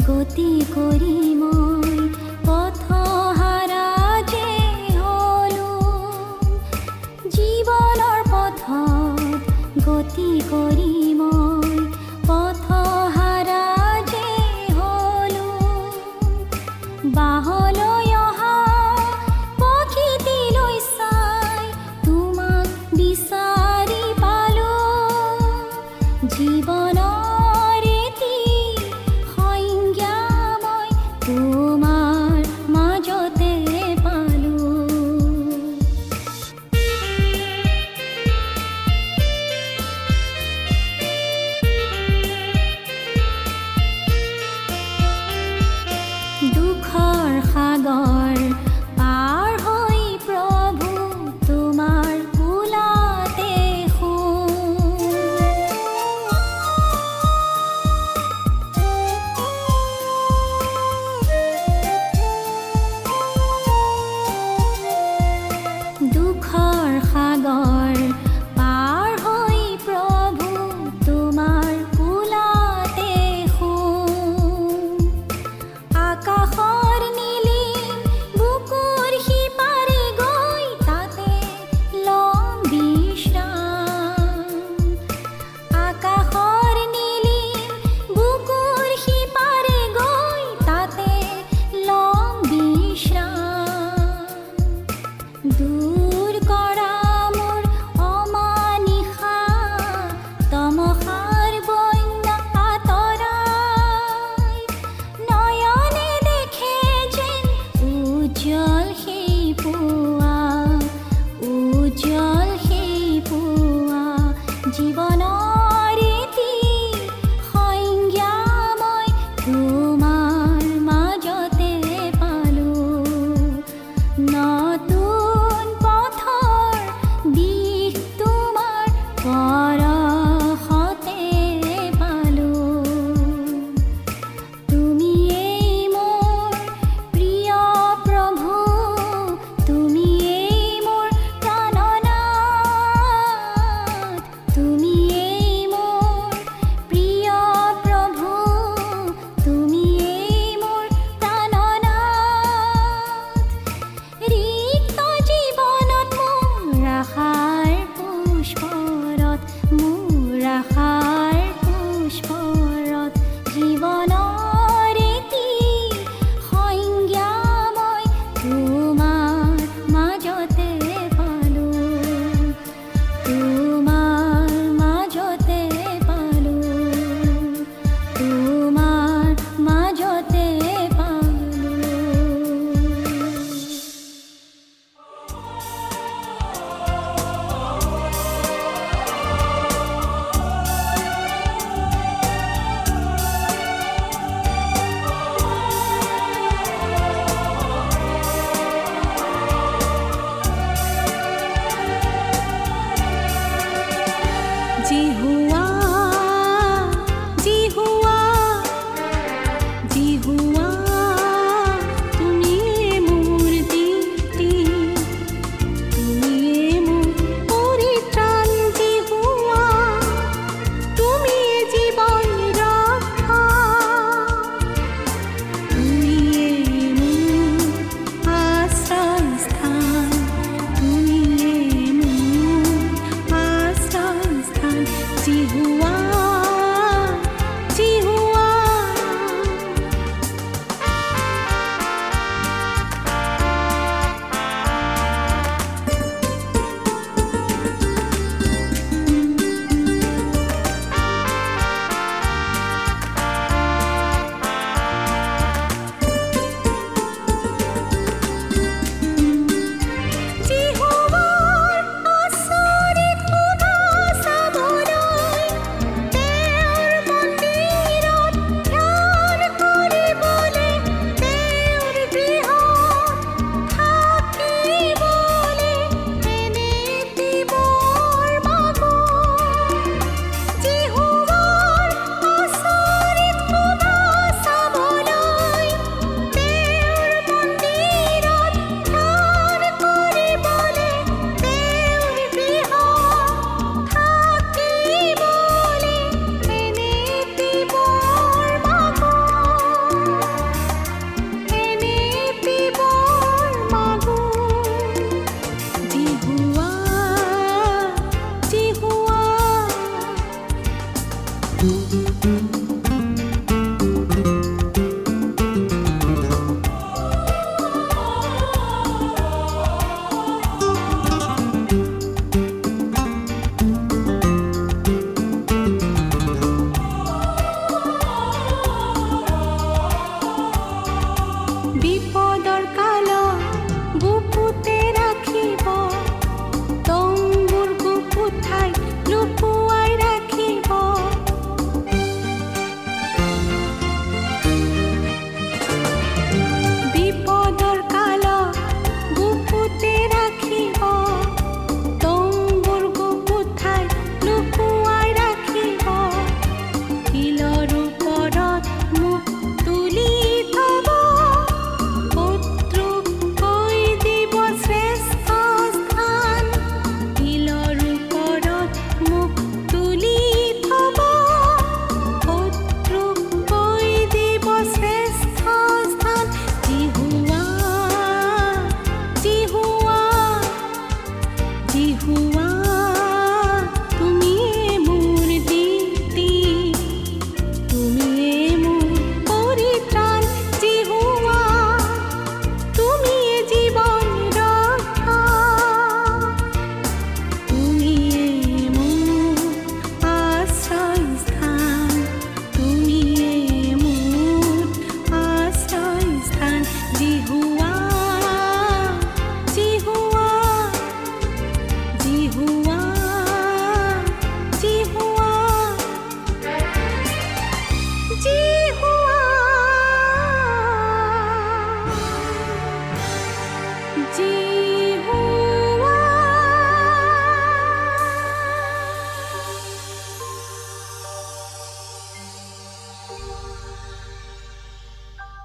জীৱনৰ সংজ্ঞা মই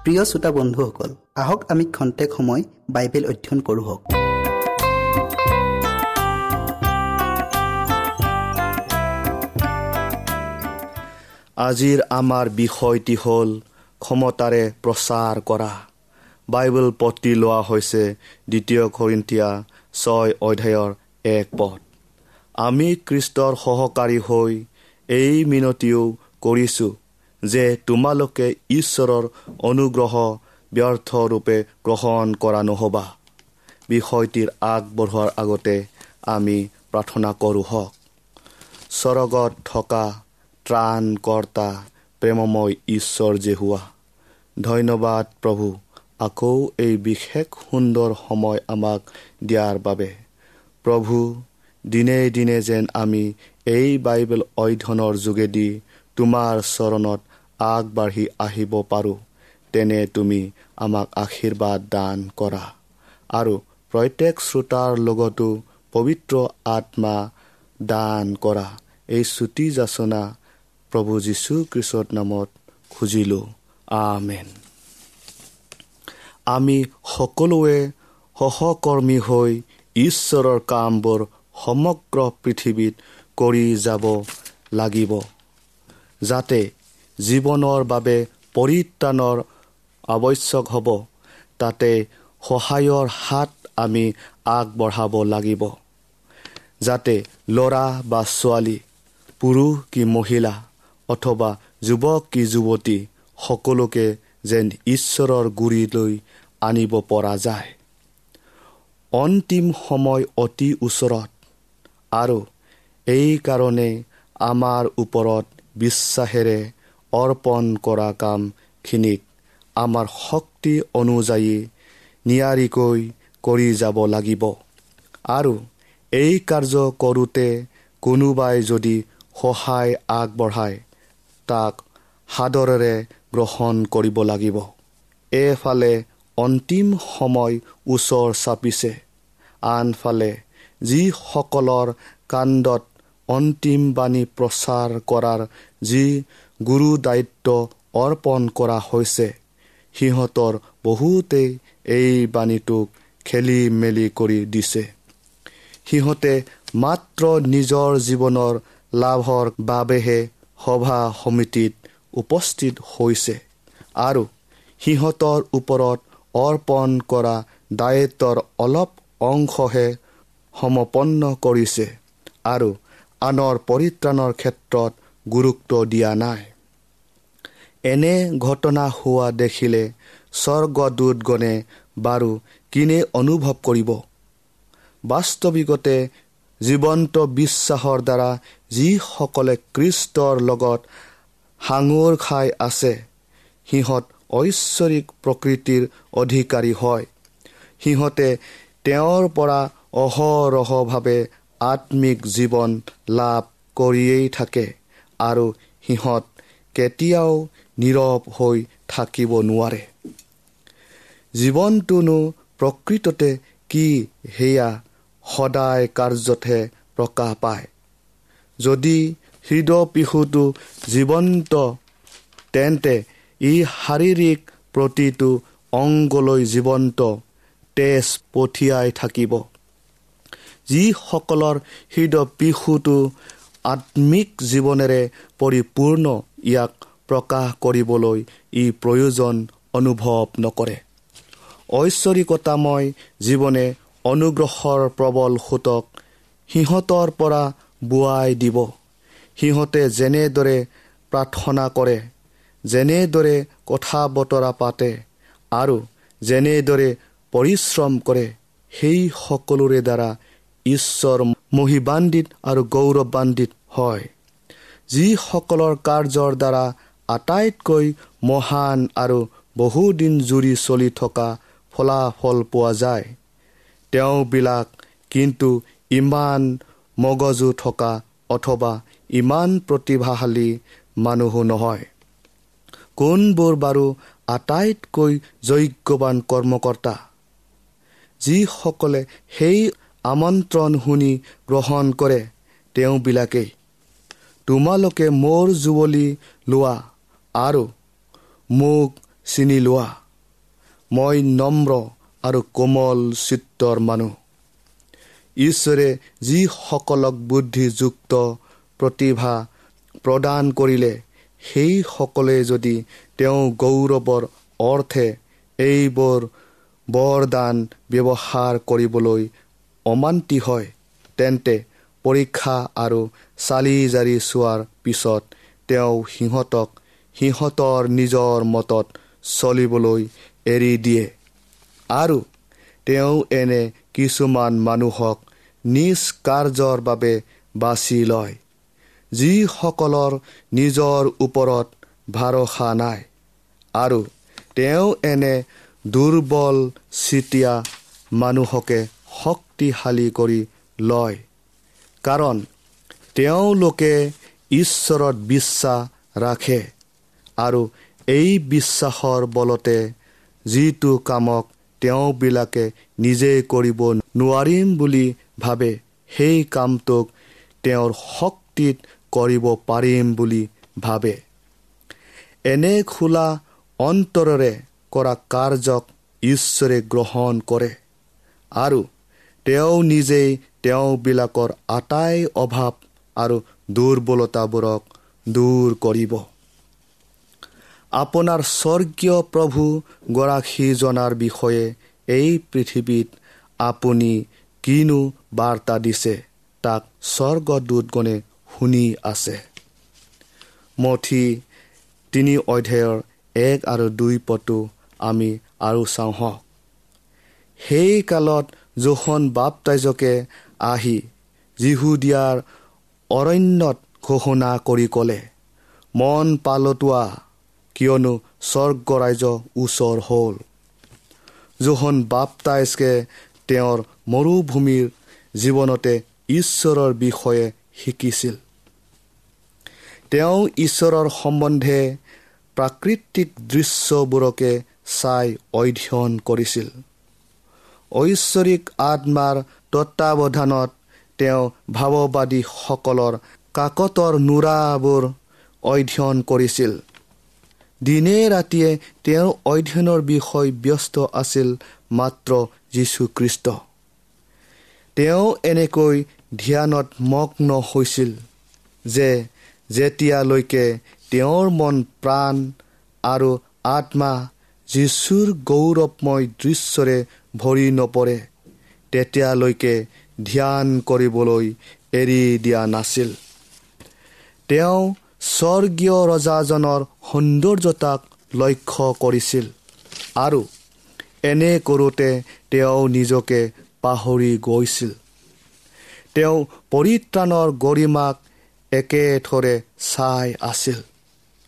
প্ৰিয় শ্ৰোতা বন্ধুসকল আহক আমি খন্তেক সময় বাইবেল অধ্যয়ন কৰোঁ আজিৰ আমাৰ বিষয়টি হ'ল ক্ষমতাৰে প্ৰচাৰ কৰা। বাইবেল পতি লোৱা হৈছে দ্বিতীয় কৰিন্তীয়া ছয় অধ্যায়ৰ এক পদ। আমি খ্ৰীষ্টৰ সহকাৰী হৈ এই মিনতিও কৰিছোঁ। যে তোমালোকে ঈশ্বৰৰ অনুগ্ৰহ ব্যৰ্থৰূপে গ্ৰহণ কৰা নহ'বা। বিষয়টিৰ আগবঢ়োৱাৰ আগতে আমি প্ৰাৰ্থনা কৰোঁ হওক। স্বৰ্গত থকা ত্ৰাণকৰ্তা প্ৰেমময় ঈশ্বৰ যে হোৱা ধন্যবাদ প্ৰভু আকৌ এই বিশেষ সুন্দৰ সময় আমাক দিয়াৰ বাবে। প্ৰভু দিনে দিনে যেন আমি এই বাইবেল অধ্যয়নৰ যোগেদি তোমাৰ চৰণত আগবাঢ়ি আহিব পাৰোঁ। তেনে তুমি আমাক আশীৰ্বাদ দান কৰা। আৰু প্ৰত্যেক শ্ৰোতাৰ লগতো পবিত্ৰ আত্মা দান কৰা। এই চুটি যাচনা প্ৰভু যীশু খ্ৰীষ্টৰ নামত খুজিলোঁ। আমেন। আমি সকলোৱে সহকৰ্মী হৈ ঈশ্বৰৰ কামবোৰ সমগ্ৰ পৃথিৱীত কৰি যাব লাগিব। যাতে জীৱনৰ বাবে পৰিত্ৰাণৰ আৱশ্যক হ'ব। তাতে সহায়ৰ হাত আমি আগবঢ়াব লাগিব। যাতে ল'ৰা বা ছোৱালী পুৰুষ কি মহিলা অথবা যুৱক কি যুৱতী সকলোকে যেন ঈশ্বৰৰ গুৰিলৈ আনিব পৰা যায়। অন্তিম সময় অতি ওচৰত আৰু এইকাৰণে আমাৰ ওপৰত বিশ্বাসেৰে অৰ্পণ কৰা কামখিনিক আমাৰ শক্তি অনুযায়ী নিয়াৰিকৈ কৰি যাব লাগিব। আৰু এই কাৰ্য কৰোঁতে কোনোবাই যদি সহায় আগবঢ়ায় তাক সাদৰেৰে গ্ৰহণ কৰিব লাগিব। এফালে অন্তিম সময় ওচৰ চাপিছে আনফালে যিসকলৰ কাণ্ডত অন্তিম বাণী প্ৰচাৰ কৰাৰ যি গুৰু দায়িত্ব অৰ্পণ কৰা হৈছে। সিহঁতৰ বহুতেই এই বাণীটোক খেলি মেলি কৰি দিছে। সিহঁতে মাত্ৰ নিজৰ জীৱনৰ লাভৰ বাবেহে সভা সমিতিত উপস্থিত হৈছে আৰু সিহঁতৰ ওপৰত অৰ্পণ কৰা দায়িত্বৰ অলপ অংশহে সমপন্ন কৰিছে আৰু আনৰ পৰিত্ৰাণৰ ক্ষেত্ৰত গুৰুত্ব দিয়া নাই। এনে ঘটনা হোৱা দেখিলে স্বৰ্গদূতগণে বাৰু কিনে অনুভৱ কৰিব। বাস্তৱিকতে জীৱন্ত বিশ্বাসৰ দ্বাৰা যিসকলে কৃষ্টৰ লগত সাঙুৰ খাই আছে সিহঁত ঐশ্বৰিক প্ৰকৃতিৰ অধিকাৰী হয়। সিহঁতে তেওঁৰ পৰা অহৰহভাৱে আত্মিক জীৱন লাভ কৰিয়েই থাকে। আৰু সিহঁত কেতিয়াও নীৰৱ হৈ থাকিব নোৱাৰে। জীৱনটোনো প্ৰকৃততে কি সেয়া সদায় কাৰ্যতহে প্ৰকাশ পায়। যদি হৃদয় পিশুটো জীৱন্ত তেন্তে ই শাৰীৰিক প্ৰতিটো অংগলৈ জীৱন্ত তেজ পঠিয়াই থাকিব। যিসকলৰ হৃদয় পিশুটো আত্মিক জীৱনেৰে পৰিপূৰ্ণ ইয়াক প্ৰকাশ কৰিবলৈ ই প্ৰয়োজন অনুভৱ নকৰে। ঐশ্বৰিকতাময় জীৱনে অনুগ্ৰহৰ প্ৰবল সোঁতক সিহঁতৰ পৰা বোৱাই দিব। সিহঁতে যেনেদৰে প্ৰাৰ্থনা কৰে যেনেদৰে কথা বতৰা পাতে আৰু যেনেদৰে পৰিশ্ৰম কৰে সেই সকলোৰে দ্বাৰা ঈশ্বৰ মহিবান্বিত আৰু গৌৰৱান্বিত হয়। যিসকলৰ কাৰ্যৰ দ্বাৰা আটাইতকৈ মহান আৰু বহুদিন জুৰি চলি থকা ফলাফল পোৱা যায় তেওঁবিলাক কিন্তু ইমান মগজু থকা অথবা ইমান প্ৰতিভাশালী মানুহো নহয়। কোনবোৰ বাৰু আটাইতকৈ যজ্ঞৱান কৰ্মকৰ্তা? যিসকলে সেই আমন্ত্ৰণ শুনি গ্ৰহণ কৰে তেওঁবিলাকেই। তোমালোকে মোৰ যুৱলি লোৱা আৰু মোক চিনি লোৱা। মই নম্ৰ আৰু কোমল চিত্ৰৰ মানুহ। ঈশ্বৰে যিসকলক বুদ্ধিযুক্ত প্ৰতিভা প্ৰদান কৰিলে সেইসকলে যদি তেওঁ গৌৰৱৰ অৰ্থে এইবোৰ বৰদান ব্যৱহাৰ কৰিবলৈ অমান্তি হয় তেন্তে পৰীক্ষা আৰু চালি জাৰি চোৱাৰ পিছত তেওঁ সিহঁতক সিহঁতৰ নিজৰ মতত চলিবলৈ এৰি দিয়ে। আৰু তেওঁ এনে কিছুমান মানুহক নিজ কাৰ্যৰ বাবে বাছি লয় যিসকলৰ নিজৰ ওপৰত ভৰসা নাই। আৰু তেওঁ এনে দুৰ্বল চিতিয়া মানুহকে শক্তিশালী কৰি লয়। কাৰণ তেওঁলোকে ঈশ্বৰত বিশ্বাস ৰাখে আৰু এই বিশ্বাসৰ বলতে যিটো কামক তেওঁবিলাকে নিজেই কৰিব নোৱাৰিম বুলি ভাবে সেই কামটোক তেওঁৰ শক্তিত কৰিব পাৰিম বুলি ভাবে। এনে খোলা অন্তৰেৰে কৰা কাৰ্যক ঈশ্বৰে গ্ৰহণ কৰে আৰু তেওঁ নিজেই তেওঁবিলাকৰ আটাই অভাৱ আৰু দুৰ্বলতাবোৰক দূৰ কৰিব। আপোনাৰ স্বৰ্গীয় প্ৰভু গৰাকীজনাৰ বিষয়ে এই পৃথিৱীত আপুনি কিনো বাৰ্তা দিছে তাক স্বৰ্গদূতগণে শুনি আছে। মঠি তিনি অধ্যায়ৰ এক আৰু দুই পটো আমি আৰু চাওঁ হওক সেই কালত জোখন বাপটাইজকে আহি দিয়াৰ অৰণ্যত ঘোষণা কৰি ক'লে মন পালতোৱা কিয়নো স্বৰ্গ ৰাইজ ওচৰ হ'ল। জোহন বাপটাইজকে তেওঁৰ মৰুভূমিৰ জীৱনতে ঈশ্বৰৰ বিষয়ে শিকিছিল তেওঁ ঈশ্বৰৰ সম্বন্ধে প্ৰাকৃতিক দৃশ্যবোৰকে চাই অধ্যয়ন কৰিছিল। ঐশ্বৰিক আত্মাৰ তত্বাৱধানত তেওঁ ভাৱবাদীসকলৰ কাকতৰ নোৰাবোৰ অধ্যয়ন কৰিছিল। দিনে ৰাতিয়ে তেওঁৰ অধ্যয়নৰ বিষয় ব্যস্ত আছিল মাত্ৰ যীশুখ্ৰীষ্ট। তেওঁ এনেকৈ ধ্যানত মগ্ন হৈছিল যে যেতিয়ালৈকে তেওঁৰ মন প্ৰাণ আৰু আত্মা যীশুৰ গৌৰৱময় দৃশ্যৰে ভৰি নপৰে। তেতিয়ালৈকে ধ্যান কৰিবলৈ এৰি দিয়া নাছিল। তেওঁ স্বৰ্গীয় ৰজাজনৰ সৌন্দৰ্যতাক লক্ষ্য কৰিছিল আৰু এনে কৰোঁতে তেওঁ নিজকে পাহৰি গৈছিল। তেওঁ পৰিত্ৰাণৰ গৰিমাক একেথৰে চাই আছিল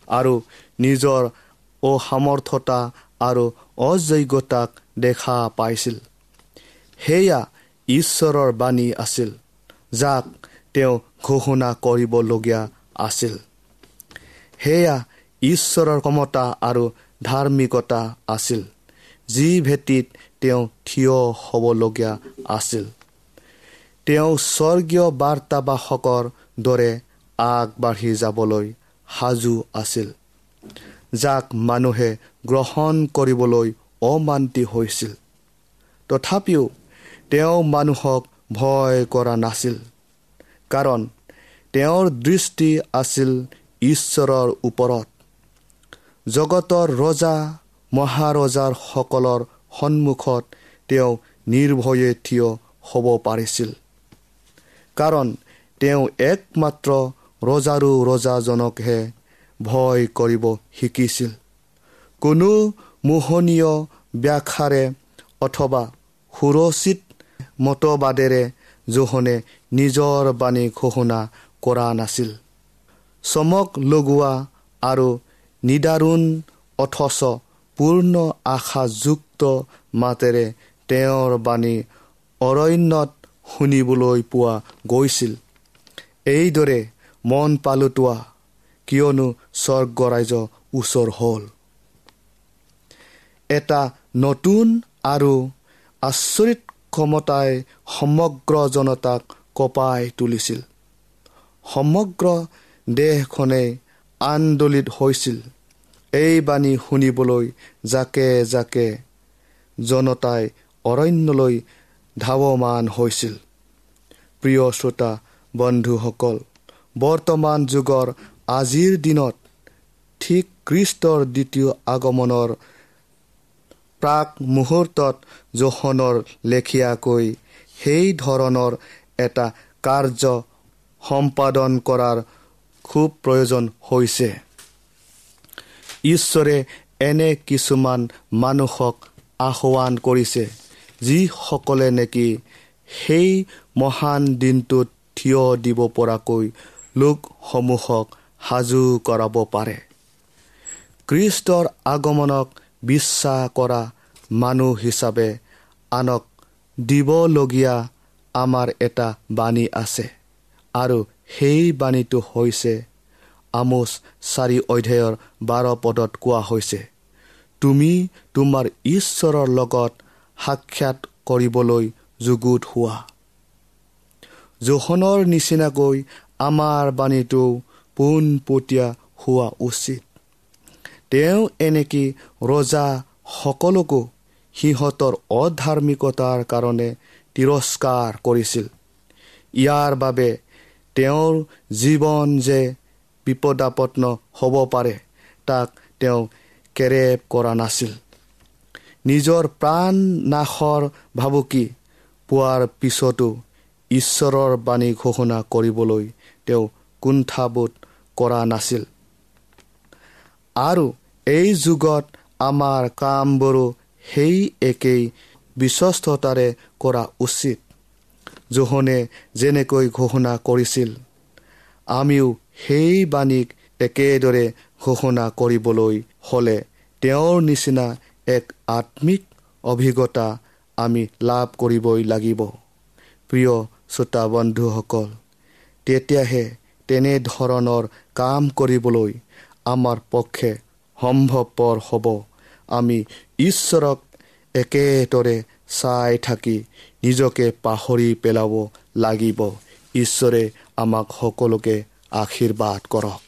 আৰু নিজৰ অসামৰ্থতা আৰু অযোগ্যতাক দেখা পাইছিল। সেয়া ঈশ্বৰৰ বাণী আছিল যাক তেওঁ ঘোষণা কৰিবলগীয়া আছিল। সেয়া ঈশ্বৰৰ ক্ষমতা আৰু ধাৰ্মিকতা আছিল যি ভেটিত তেওঁ থিয় হ'বলগীয়া আছিল। তেওঁ স্বৰ্গীয় বাৰ্তাবাসকৰ দৰে আগবাঢ়ি যাবলৈ সাজু আছিল। যাক মানুহে গ্ৰহণ কৰিবলৈ অমান্তি হৈছিল। তথাপিও তেওঁ মানুহক ভয় কৰা নাছিল। কাৰণ তেওঁৰ দৃষ্টি আছিল ঈশ্বৰৰ ওপৰত। জগতৰ ৰজা মহাৰজাৰসকলৰ সন্মুখত তেওঁ নিৰ্ভয়ে থিয় হ'ব পাৰিছিল। কাৰণ তেওঁ একমাত্ৰ ৰজাৰো ৰজাজনকহে ভয় কৰিব শিকিছিল। কোনো মোহনীয় ব্যাখ্যাৰে অথবা সুৰচিত মতবাদেৰে জোহনে নিজৰ বাণী ঘোষণা কৰা নাছিল। চমক লগোৱা আৰু নিদাৰুণ অথচ পূৰ্ণ আশাযুক্ত মাতেৰে তেওঁৰ বাণী অৰণ্যত শুনিবলৈ পোৱা গৈছিল। এইদৰে মন পালোতোৱা কিয়নো স্বৰ্গ ৰাইজ ওচৰ হ'ল। এটা নতুন আৰু আচৰিত ক্ষমতাই সমগ্ৰ জনতাক কঁপাই তুলিছিল। সমগ্ৰ দেশখনেই আন্দোলিত হৈছিল। এই বাণী শুনিবলৈ জাকে জাকে জনতাই অৰণ্যলৈ ধাৱমান হৈছিল। প্ৰিয় শ্ৰোতা বন্ধুসকল বৰ্তমান যুগৰ আজিৰ দিনত ঠিক খ্ৰীষ্টৰ দ্বিতীয় আগমনৰ প্ৰাক মুহূৰ্তত জোখনৰ লেখীয়াকৈ সেই ধৰণৰ এটা কাৰ্য সম্পাদন কৰাৰ খুব প্ৰয়োজন হৈছে। ঈশ্বৰে এনে কিছুমান মানুহক আহ্বান কৰিছে যিসকলে নেকি সেই মহান দিনটোত থিয় দিব পৰাকৈ লোকসমূহক সাজু কৰাব পাৰে। খ্ৰীষ্টৰ আগমনক বিশ্বাস কৰা মানুহ হিচাপে আনক দিবলগীয়া আমাৰ এটা বাণী আছে। আৰু সেই বাণীটো হৈছে আমোচ চাৰি অধ্যায়ৰ বাৰ পদত কোৱা হৈছে তুমি তোমাৰ ঈশ্বৰৰ লগত সাক্ষাৎ কৰিবলৈ যুগুত হোৱা। জোখনৰ নিচিনাকৈ আমাৰ বাণীটো পোনপটীয়া হোৱা উচিত। তেওঁ এনেকৈ ৰজা সকলোকো সিহঁতৰ অধাৰ্মিকতাৰ কাৰণে তিৰস্কাৰ কৰিছিল। ইয়াৰ বাবে তেওঁৰ জীৱন যে বিপদাপন্ন হ'ব পাৰে তাক তেওঁ কেৰেপ কৰা নাছিল। নিজৰ প্ৰাণ নাশৰ ভাবুকি পোৱাৰ পিছতো ঈশ্বৰৰ বাণী ঘোষণা কৰিবলৈ তেওঁ কুণ্ঠাবোধ কৰা নাছিল। আৰু এই যুগত আমাৰ কামবোৰো সেই একেই বিশ্বস্ততাৰে কৰা উচিত জোহনে যেনেকৈ ঘোষণা কৰিছিল। আমিও সেই বাণীক একেদৰে ঘোষণা কৰিবলৈ হ'লে তেওঁৰ নিচিনা এক আত্মিক অভিজ্ঞতা আমি লাভ কৰিবই লাগিব। প্ৰিয় শ্ৰোতা বন্ধুসকল তেতিয়াহে তেনেধৰণৰ কাম কৰিবলৈ আমাৰ পক্ষে সম্ভৱপৰ হ'ব। আমি ঈশ্বৰক একেদৰে চাই থাকি নিজকে পাহৰি পেলাব লাগিব। ঈশ্বৰে আমাক সকলোকে আশীৰ্বাদ কৰক।